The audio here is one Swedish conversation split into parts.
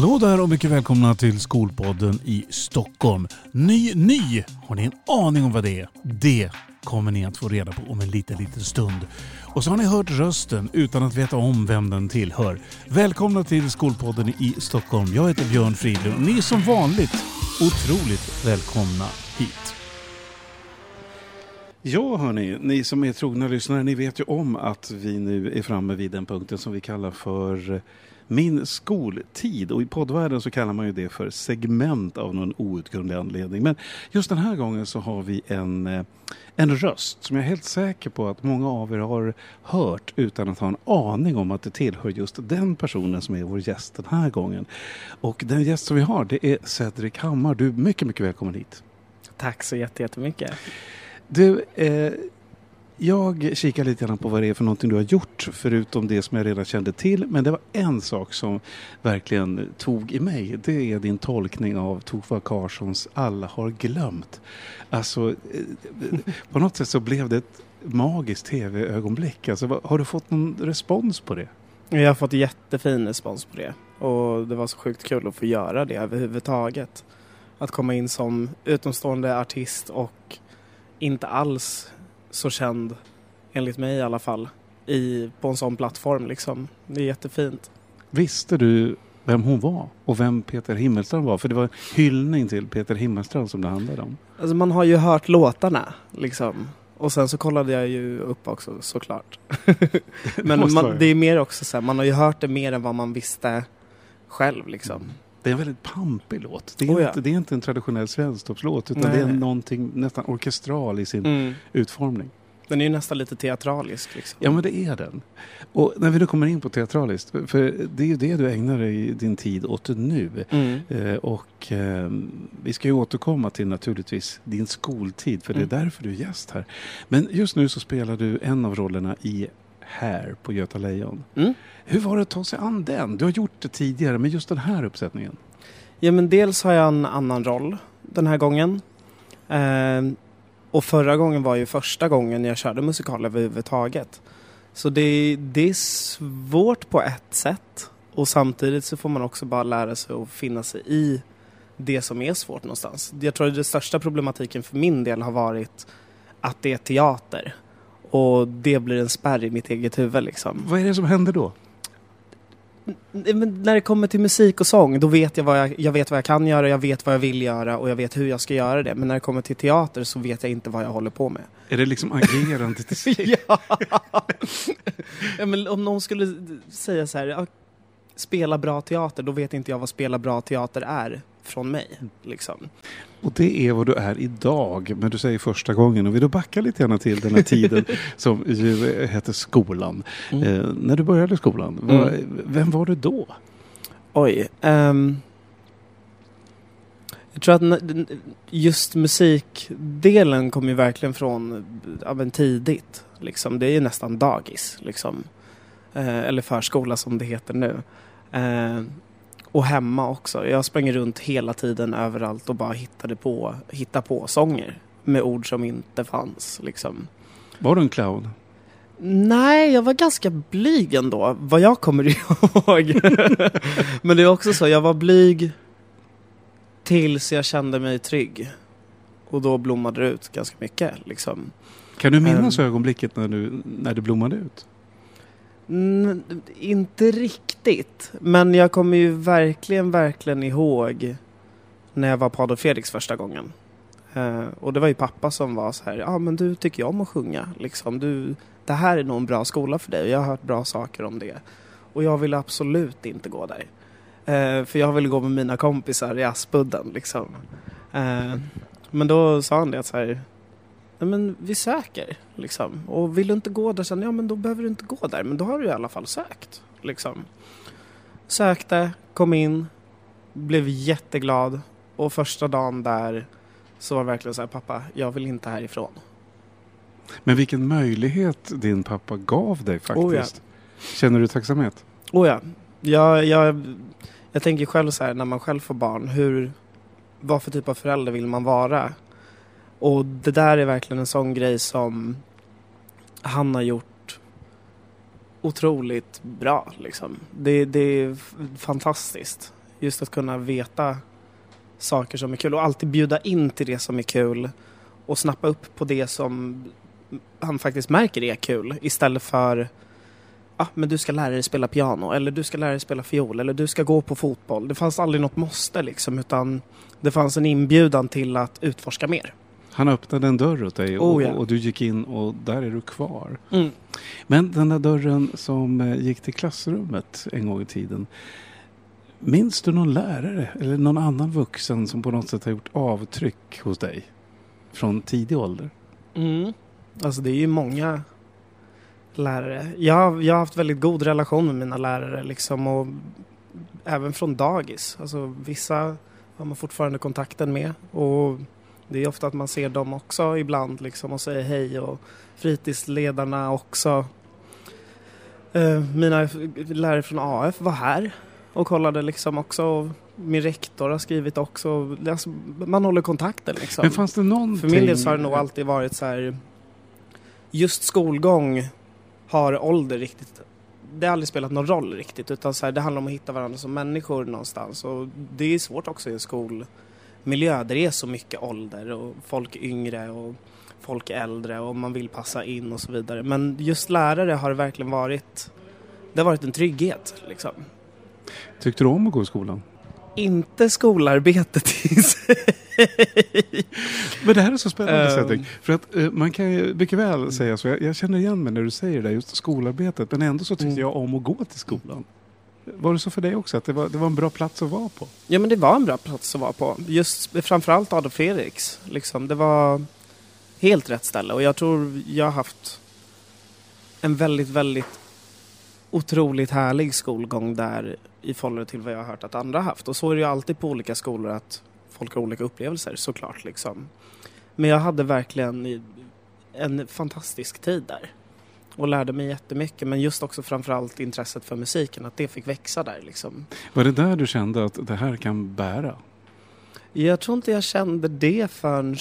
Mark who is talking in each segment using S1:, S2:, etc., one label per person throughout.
S1: Hallå där och mycket välkomna till Skolpodden i Stockholm. Ny, ny! Har ni en aning om vad det är? Det kommer ni att få reda på om en liten, liten stund. Och så har ni hört rösten utan att veta om vem den tillhör. Välkomna till Skolpodden i Stockholm. Jag heter Björn Fridlund och ni är som vanligt otroligt välkomna hit. Ja hörni, ni som är trogna lyssnare, ni vet ju om att vi nu är framme vid den punkten som vi kallar för min skoltid. Och i poddvärlden så kallar man ju det för segment av någon outgrundlig anledning. Men just den här gången så har vi en, eh, en röst som jag är helt säker på att många av er har hört utan att ha en aning om att det tillhör just den personen som är vår gäst den här gången. Och den gäst som vi har det är Cedric Hammar. Du är mycket, mycket välkommen hit.
S2: Tack så jättemycket.
S1: Du, eh, jag kikar lite grann på vad det är för någonting du har gjort förutom det som jag redan kände till. Men det var en sak som verkligen tog i mig. Det är din tolkning av Tova Karlssons Alla har glömt. Alltså, eh, på något sätt så blev det ett magiskt tv-ögonblick. Alltså, har du fått någon respons på det?
S2: Jag har fått jättefin respons på det. Och det var så sjukt kul att få göra det överhuvudtaget. Att komma in som utomstående artist och inte alls så känd, enligt mig i alla fall, i, på en sån plattform. Liksom. Det är jättefint.
S1: Visste du vem hon var och vem Peter Himmelstrand var? För det var hyllning till Peter Himmelstrand som det handlade om.
S2: Alltså man har ju hört låtarna liksom. Och sen så kollade jag ju upp också såklart. Men man, det är mer också så här, man har ju hört det mer än vad man visste själv liksom. Mm.
S1: Det är en väldigt pampig låt. Det är, oh ja. inte, det är inte en traditionell svensktoppslåt utan Nej. det är någonting nästan orkestral i sin mm. utformning.
S2: Den är ju nästan lite teatralisk. Liksom.
S1: Ja, men det är den. Och när vi nu kommer in på teatraliskt, för det är ju det du ägnar dig din tid åt nu. Mm. Eh, och eh, vi ska ju återkomma till naturligtvis din skoltid, för det är mm. därför du är gäst här. Men just nu så spelar du en av rollerna i här på Göta Lejon. Mm. Hur var det att ta sig an den? Du har gjort det tidigare, men just den här uppsättningen?
S2: Ja, men dels har jag en annan roll den här gången. Eh, och förra gången var ju första gången jag körde musikal överhuvudtaget. Så det, det är svårt på ett sätt och samtidigt så får man också bara lära sig att finna sig i det som är svårt någonstans. Jag tror att den största problematiken för min del har varit att det är teater. Och det blir en spärr i mitt eget huvud liksom.
S1: Vad är det som händer då?
S2: Men när det kommer till musik och sång, då vet jag vad jag, jag vet vad jag kan göra, jag vet vad jag vill göra och jag vet hur jag ska göra det. Men när det kommer till teater så vet jag inte vad jag håller på med.
S1: Är det liksom agerande till sig?
S2: ja. ja! men om någon skulle säga så här, spela bra teater, då vet inte jag vad spela bra teater är från mig. Liksom.
S1: Och det är vad du är idag, men du säger första gången. Och vill du backa lite grann till den här tiden som ju hette skolan. Mm. Eh, när du började skolan, mm. var, vem var du då?
S2: Oj. Um, jag tror att just musikdelen kom ju verkligen från ja, tidigt. Liksom. Det är ju nästan dagis. Liksom. Eh, eller förskola som det heter nu. Eh, och hemma också. Jag sprang runt hela tiden överallt och bara hittade på, hittade på sånger med ord som inte fanns. Liksom.
S1: Var du en clown?
S2: Nej, jag var ganska blyg ändå, vad jag kommer ihåg. Men det är också så, jag var blyg tills jag kände mig trygg. Och då blommade det ut ganska mycket. Liksom.
S1: Kan du minnas um, ögonblicket när du, när det blommade ut?
S2: Mm, inte riktigt. Men jag kommer ju verkligen, verkligen ihåg när jag var på Adolf Fredriks första gången. Uh, och det var ju pappa som var så här, ja ah, men du tycker om att sjunga. Liksom, du, det här är nog en bra skola för dig och jag har hört bra saker om det. Och jag ville absolut inte gå där. Uh, för jag ville gå med mina kompisar i Aspudden liksom. Uh, men då sa han det så här, nej men vi söker liksom. Och vill du inte gå där sen, ja men då behöver du inte gå där. Men då har du i alla fall sökt liksom. Sökte, kom in, blev jätteglad. Och första dagen där så var det verkligen så här, pappa, jag vill inte härifrån.
S1: Men vilken möjlighet din pappa gav dig faktiskt. Oh ja. Känner du tacksamhet?
S2: Oh ja. Jag, jag, jag tänker själv så här, när man själv får barn, hur, vad för typ av förälder vill man vara? Och det där är verkligen en sån grej som han har gjort otroligt bra. Liksom. Det, det är fantastiskt. Just att kunna veta saker som är kul och alltid bjuda in till det som är kul och snappa upp på det som han faktiskt märker är kul istället för ah, men du ska lära dig spela piano eller du ska lära dig spela fiol eller du ska gå på fotboll. Det fanns aldrig något måste liksom utan det fanns en inbjudan till att utforska mer.
S1: Han öppnade en dörr åt dig och,
S2: Oh, ja.
S1: och du gick in och där är du kvar.
S2: Mm.
S1: Men den där dörren som eh, gick till klassrummet en gång i tiden. Minns du någon lärare eller någon annan vuxen som på något sätt har gjort avtryck hos dig? Från tidig ålder?
S2: Mm. Alltså det är ju många lärare. Jag, har- jag har haft väldigt god relation med mina lärare liksom och även från dagis. Alltså vissa har man fortfarande kontakten med och det är ofta att man ser dem också ibland liksom och säger hej och fritidsledarna också. Eh, Mina lärare från AF var här och kollade liksom också. Min rektor har skrivit också. Alltså, man håller kontakten liksom.
S1: Men fanns det någonting...
S2: För min del så har det nog alltid varit så här. Just skolgång har ålder riktigt. Det har aldrig spelat någon roll riktigt utan så här, det handlar om att hitta varandra som människor någonstans och det är svårt också i en skolmiljö där det är så mycket ålder och folk yngre och folk äldre och man vill passa in och så vidare. Men just lärare har verkligen varit det har varit en trygghet liksom.
S1: Tyckte du om att gå i skolan?
S2: Inte skolarbetet i sig.
S1: Men det här är så spännande. Cedric. För att eh, man kan ju mycket väl säga så. Jag, jag känner igen mig när du säger det, just skolarbetet. Men ändå så tyckte
S2: Mm.
S1: jag om att gå till skolan. Var det så för dig också? Att det var, det var en bra plats att vara på?
S2: Ja men det var en bra plats att vara på. Just framförallt Adolf Fredriks. Liksom. Det var helt rätt ställe och jag tror jag har haft en väldigt, väldigt otroligt härlig skolgång där i förhållande till vad jag har hört att andra har haft. Och så är det ju alltid på olika skolor att folk har olika upplevelser såklart. Liksom. Men jag hade verkligen en fantastisk tid där. Och lärde mig jättemycket men just också framförallt intresset för musiken, att det fick växa där liksom.
S1: Var det där du kände att det här kan bära?
S2: Jag tror inte jag kände det förrän...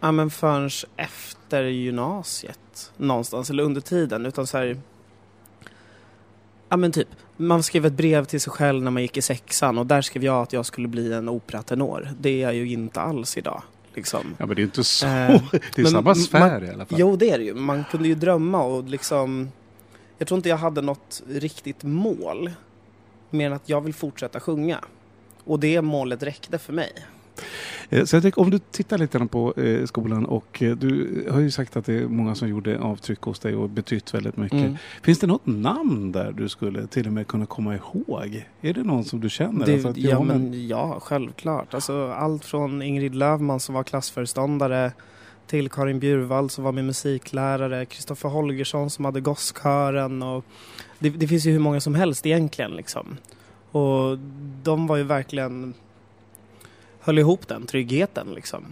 S2: Ja, men förrän efter gymnasiet någonstans, eller under tiden. Utan så här... Ja men typ, man skrev ett brev till sig själv när man gick i sexan och där skrev jag att jag skulle bli en operatenor. Det är jag ju inte alls idag. Liksom.
S1: Ja men det är inte så.
S2: Eh,
S1: det är
S2: men
S1: samma sfär i alla fall.
S2: Jo, det är det ju. Man kunde ju drömma och liksom... Jag tror inte jag hade något riktigt mål. Mer än att jag vill fortsätta sjunga. Och det målet räckte för mig.
S1: Eh, Cedric, om du tittar lite på eh, skolan och eh, du har ju sagt att det är många som gjorde avtryck hos dig och betytt väldigt mycket.
S2: Mm.
S1: Finns det något namn där du skulle till och med kunna komma ihåg? Är det någon som du känner?
S2: Det,
S1: Alltså
S2: ja, men, ja, självklart. Alltså, allt från Ingrid Lövman som var klassföreståndare till Karin Bjurvald som var min musiklärare, Kristoffer Holgersson som hade gosskören och det, det finns ju hur många som helst egentligen liksom. Och de var ju verkligen höll ihop den tryggheten liksom.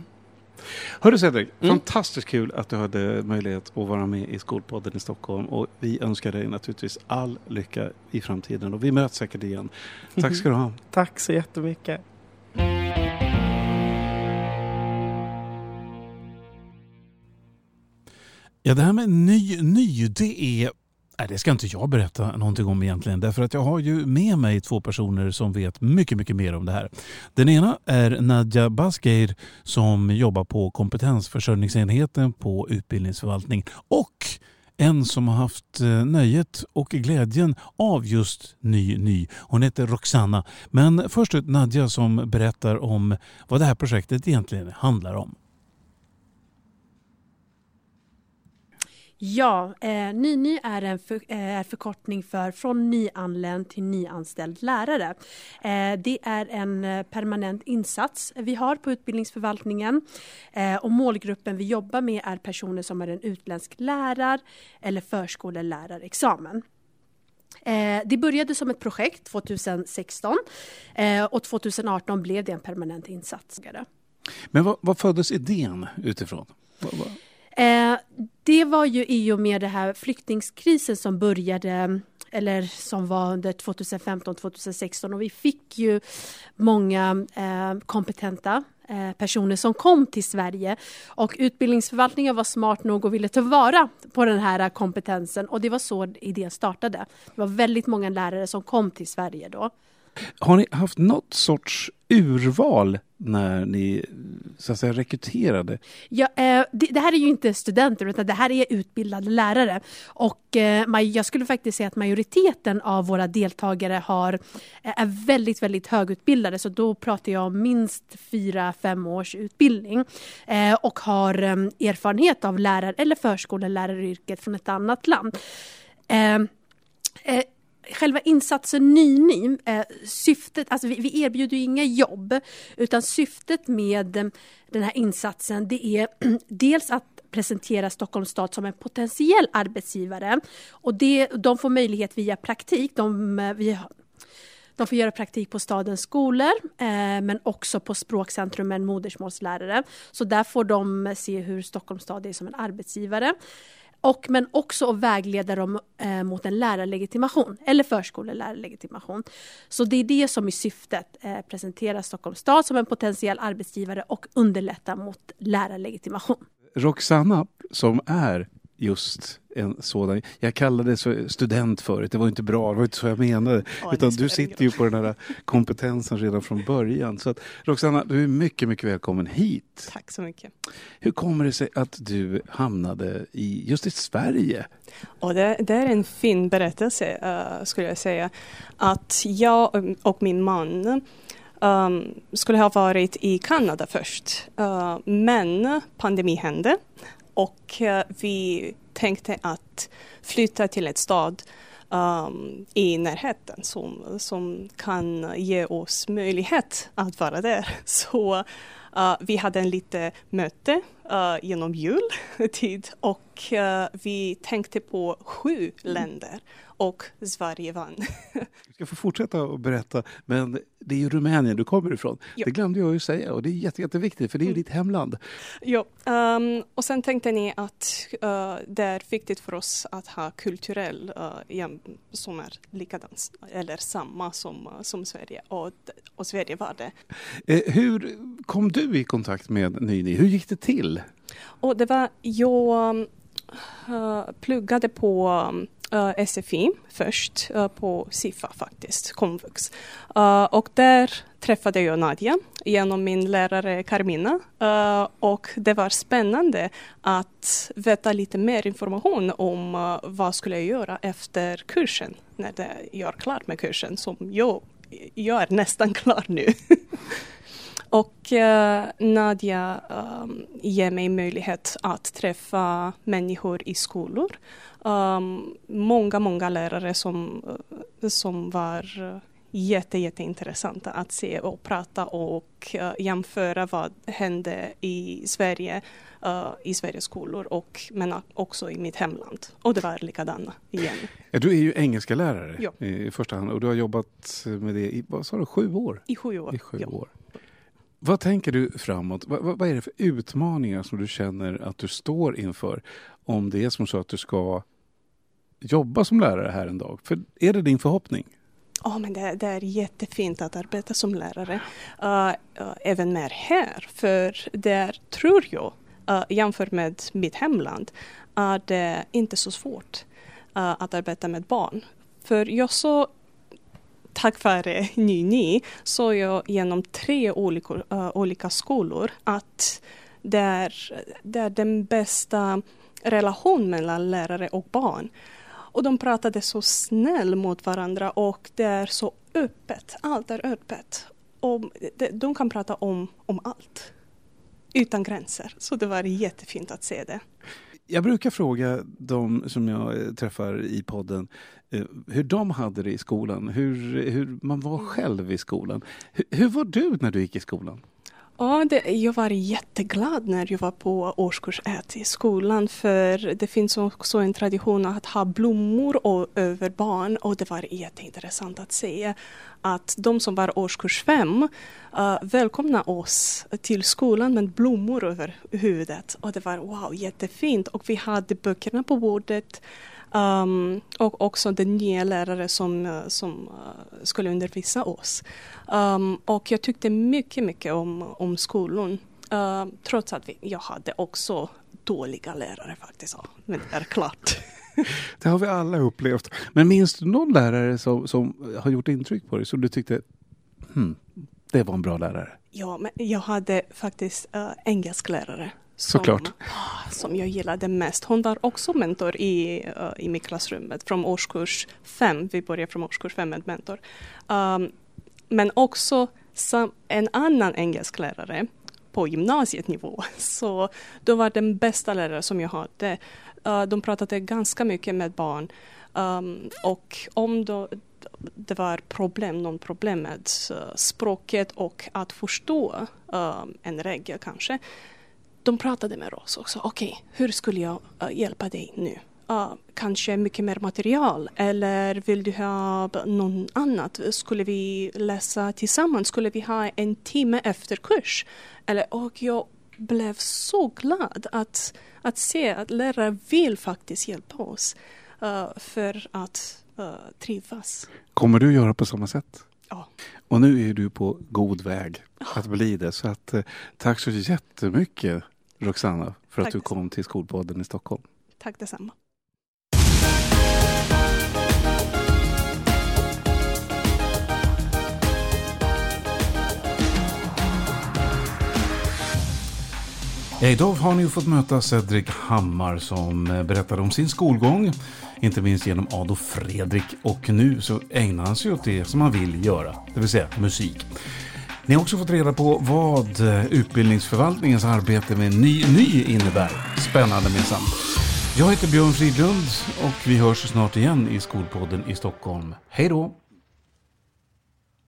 S1: Hörru Cedric,
S2: Mm.
S1: fantastiskt kul att du hade möjlighet att vara med i Skolpodden i Stockholm och vi önskar dig naturligtvis all lycka i framtiden och vi möts säkert igen. Tack ska du ha.
S2: Tack så jättemycket.
S3: Ja, det här med ny, ny, det är... Nej, det ska inte jag berätta någonting om egentligen. Därför att jag har ju med mig två personer som vet mycket, mycket mer om det här. Den ena är Nadja Basgeir som jobbar på kompetensförsörjningsenheten på utbildningsförvaltning. Och en som har haft eh, nöjet och glädjen av just Ny Ny. Hon heter Roxana. Men först ut Nadja som berättar om vad det här projektet egentligen handlar om.
S4: Ja, eh, NyNy är en för, eh, förkortning för från nyanländ till nyanställd lärare. Eh, det är en eh, permanent insats vi har på utbildningsförvaltningen eh, och målgruppen vi jobbar med är personer som har en utländsk lärar eller förskollärarexamen. Eh, det började som ett projekt 2016 eh, och 2018 blev det en permanent insats.
S1: Men vad, vad föddes idén utifrån? Vad- vad-
S4: det var ju i och med det här flyktingskrisen som började eller som var under 2015-2016 och vi fick ju många eh, kompetenta eh, personer som kom till Sverige och utbildningsförvaltningen var smart nog och ville ta vara på den här kompetensen och det var så idén startade. Det var väldigt många lärare som kom till Sverige då.
S1: Har ni haft något sorts urval när ni så att säga, rekryterade?
S4: Ja, eh, det, det, här är ju inte studenter utan det här är utbildade lärare. Och eh, jag skulle faktiskt säga att majoriteten av våra deltagare har, eh, är väldigt, väldigt högutbildade. Så då pratar jag om minst fyra, fem års utbildning. Eh, och har eh, erfarenhet av lärar eller förskoleläraryrket från ett annat land. Eh, eh, Själva insatsen NyNy, eh, syftet, alltså vi, vi, erbjuder ju inga jobb, utan syftet med eh, den här insatsen det är dels att presentera Stockholms stad som en potentiell arbetsgivare och det, de får möjlighet via praktik. De, eh, vi, de får göra praktik på stadens skolor eh, men också på språkcentrum modersmålslärare. Så där får de eh, se hur Stockholms stad är som en arbetsgivare. Och, men också att vägleda dem eh, mot en lärarlegitimation eller förskolelärarlegitimation. Så det är det som är syftet, eh, presentera Stockholms stad som en potentiell arbetsgivare och underlätta mot lärarlegitimation.
S1: Roxanna, som är just en sådan. Jag kallade det så student förut, det var inte bra, det var inte så jag menade. Oh, Utan du sitter ju på den här kompetensen redan från början. Så att, Roxanna, du är mycket, mycket välkommen hit.
S5: Tack så mycket.
S1: Hur kommer det sig att du hamnade i, just i Sverige?
S5: Och det, det är en fin berättelse, uh, skulle jag säga. Att jag och min man Um, skulle ha varit i Kanada först. Uh, men pandemi hände och eh, vi tänkte att flytta till ett stad um, i närheten som, som kan ge oss möjlighet att vara där. Så uh, vi hade en lite möte uh, genom jultid och uh, vi tänkte på sju länder och Sverige vann.
S1: Du ska få fortsätta att berätta, men det är ju Rumänien du kommer ifrån. Jo. Det glömde jag ju säga och det är jätte, jätteviktigt för det är ju mm. ditt hemland.
S5: Jo, um, och sen tänkte ni att uh, det är viktigt för oss att ha kulturell uh, som är likadant eller samma som, uh, som Sverige och, och Sverige var det.
S1: Eh, hur kom du i kontakt med Nyni? Hur gick det till?
S5: Och det var, jag uh, pluggade på eh, uh, SFI först, uh, på SIFA faktiskt, komvux. Uh, och där träffade jag Nadja genom min lärare Carmina och det var spännande att veta lite mer information om vad skulle jag göra efter kursen, när jag är klar med kursen som jag, jag är nästan klar nu. Och uh, Nadja um, ger mig möjlighet att träffa människor i skolor um, många, många lärare som, uh, som var uh, jätte, jätteintressanta att se och prata och uh, jämföra vad hände i Sverige, uh, i Sveriges skolor och men också i mitt hemland. Och det var likadana igen.
S1: Du är ju engelska lärare
S5: ja.
S1: i första hand och du har jobbat med det i vad sa du, sju år?
S5: I sju år.
S1: I sju ja. år. Vad tänker du framåt? Vad, vad, vad, är det för utmaningar som du känner att du står inför om det är som så att du ska jobba som lärare här en dag? För är det din förhoppning?
S5: Ja, oh, men det, det, är jättefint att arbeta som lärare. Uh, uh, även mer här, för där tror jag, uh, jämfört med mitt hemland, är det inte så svårt att arbeta med barn. För jag såg tack vare Nyni såg jag genom tre olika, uh, eh, olika skolor att det är, det är den bästa relationen mellan lärare och barn. Och de pratade så snäll mot varandra och det är så öppet. Allt är öppet. Och de kan prata om, om allt. Utan gränser. Så det var jättefint att se det.
S1: Jag brukar fråga de som jag eh, träffar i podden eh, hur de hade det i skolan, hur, hur man var själv i skolan. Hur, hur var du när du gick i skolan?
S5: Ja, det, jag var jätteglad när jag var på årskurs 1 i skolan för det finns också en tradition att ha blommor och, över barn och det var jätteintressant att se att de som var årskurs 5 uh, eh, välkomnade oss till skolan med blommor över huvudet och det var wow, jättefint. Och vi hade böckerna på bordet Um, och också den nya lärare som, uh, som uh, skulle undervisa oss. Um, och jag tyckte mycket, mycket om, om skolan. Uh, trots att vi, jag hade också dåliga lärare faktiskt. Men det är klart.
S1: Det har vi alla upplevt. Men minns du någon lärare som, som har gjort intryck på dig som du tyckte, hmm, det var en bra lärare?
S5: Ja, men jag hade faktiskt uh, engelsklärare. Som,
S1: Såklart.
S5: som jag gillade mest. Hon var också mentor i, uh, i mitt klassrummet från årskurs fem. Vi började från årskurs fem med mentor. Um, men också som en annan engelsklärare på gymnasietnivå. Så då var den bästa lärare som jag hade. Uh, de pratade ganska mycket med barn. Um, och om då, det var problem, någon problem med uh, språket och att förstå uh, en regel kanske. De pratade med oss också. Okej, okay, hur skulle jag uh, hjälpa dig nu? kanske mycket mer material eller vill du ha något annat? Skulle vi läsa tillsammans? Skulle vi ha en timme efter kurs? Eller, och jag blev så glad att, att se att lärare vill faktiskt hjälpa oss för att uh, trivas.
S1: Kommer du göra på samma sätt?
S5: Ja.
S1: Och nu är du på god väg att bli det. Så att, uh, tack så jättemycket Roxanna för tack att du kom till Skolpodden i Stockholm.
S5: Tack detsamma.
S3: Idag har ni fått möta Cedric Hammar som eh, berättade om sin skolgång, inte minst genom Adolf Fredrik och nu så ägnar han sig åt det som han vill göra, det vill säga musik. Ni har också fått reda på vad eh, utbildningsförvaltningens arbete med Ny Ny innebär. Spännande minsann. Jag heter Björn Fridlund och vi hörs snart igen i Skolpodden i Stockholm. Hej då!